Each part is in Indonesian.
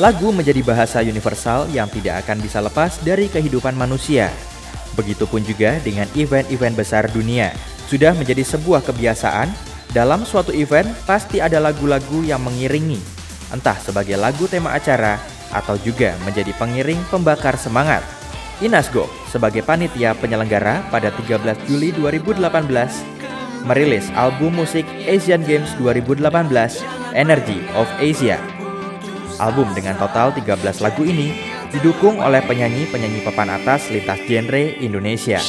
Lagu menjadi bahasa universal yang tidak akan bisa lepas dari kehidupan manusia. Begitupun juga dengan event-event besar dunia. Sudah menjadi sebuah kebiasaan, dalam suatu event pasti ada lagu-lagu yang mengiringi, entah sebagai lagu tema acara atau juga menjadi pengiring pembakar semangat. Inasgo sebagai panitia penyelenggara pada 13 Juli 2018 merilis album musik Asian Games 2018 Energy of Asia Album dengan total 13 lagu ini didukung oleh penyanyi-penyanyi papan atas lintas genre Indonesia.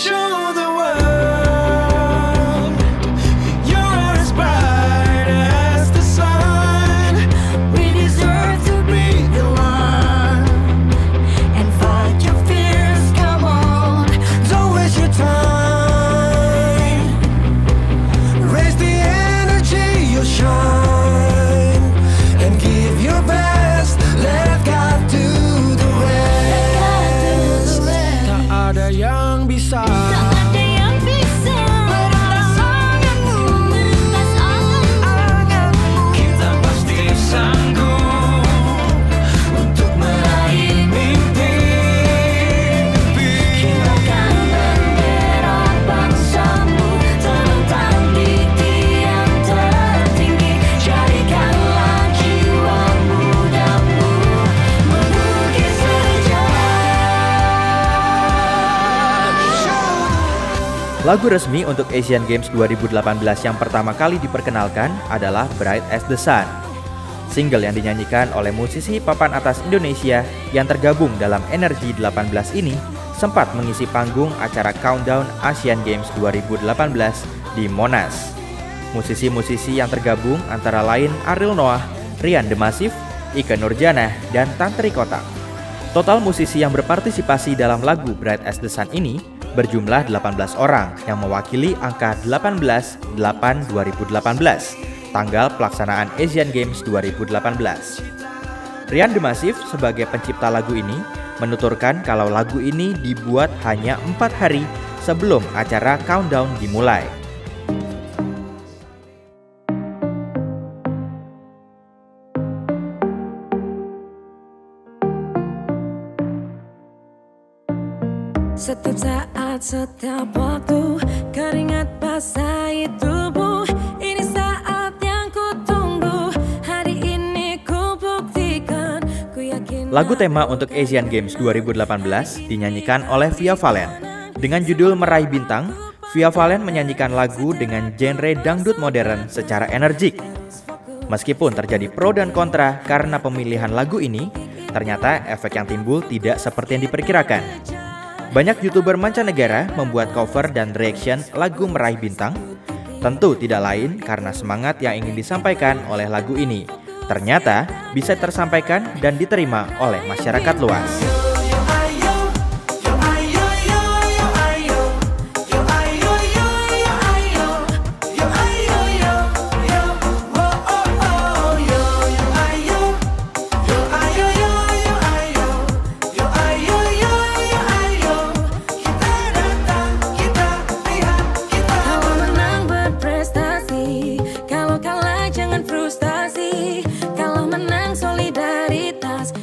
Lagu resmi untuk Asian Games 2018 yang pertama kali diperkenalkan adalah Bright as the Sun. Single yang dinyanyikan oleh musisi papan atas Indonesia yang tergabung dalam Energy 18 ini sempat mengisi panggung acara Countdown Asian Games 2018 di Monas. Musisi-musisi yang tergabung antara lain Ariel Noah, Rian Demasif, Ika Nurjana, dan Tantri Kota. Total musisi yang berpartisipasi dalam lagu Bright as the Sun ini berjumlah 18 orang yang mewakili angka 18 8 2018, tanggal pelaksanaan Asian Games 2018. Rian Demasif sebagai pencipta lagu ini menuturkan kalau lagu ini dibuat hanya empat hari sebelum acara countdown dimulai. Setiap saat, setiap waktu Keringat basahi tubuh. Ini saat yang ku tunggu Hari ini ku buktikan. Ku yakin Lagu tema untuk Asian Games 2018 dinyanyikan oleh Via Valen. Dengan judul Meraih Bintang Via Valen menyanyikan lagu dengan genre dangdut modern secara energik. Meskipun terjadi pro dan kontra karena pemilihan lagu ini, ternyata efek yang timbul tidak seperti yang diperkirakan. Banyak youtuber mancanegara membuat cover dan reaction lagu Meraih Bintang. Tentu tidak lain karena semangat yang ingin disampaikan oleh lagu ini ternyata bisa tersampaikan dan diterima oleh masyarakat luas.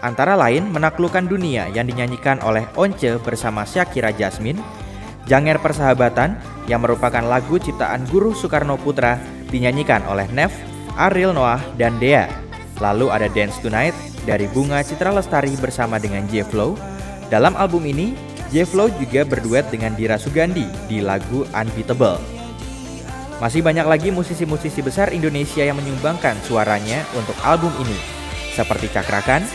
antara lain menaklukkan dunia yang dinyanyikan oleh Once bersama Syakira Jasmine, Janger Persahabatan yang merupakan lagu ciptaan Guru Soekarno Putra dinyanyikan oleh Nev, Ariel Noah, dan Dea. Lalu ada Dance Tonight dari Bunga Citra Lestari bersama dengan J Flow. Dalam album ini, J-Flow juga berduet dengan Dira Sugandi di lagu Unbeatable. Masih banyak lagi musisi-musisi besar Indonesia yang menyumbangkan suaranya untuk album ini, seperti Cakrakan,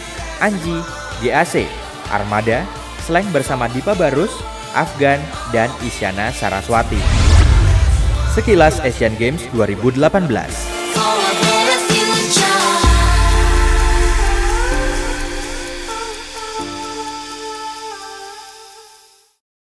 Anji, GAC, Armada, Slang bersama Dipa Barus, Afgan, dan Isyana Saraswati. Sekilas Asian Games 2018.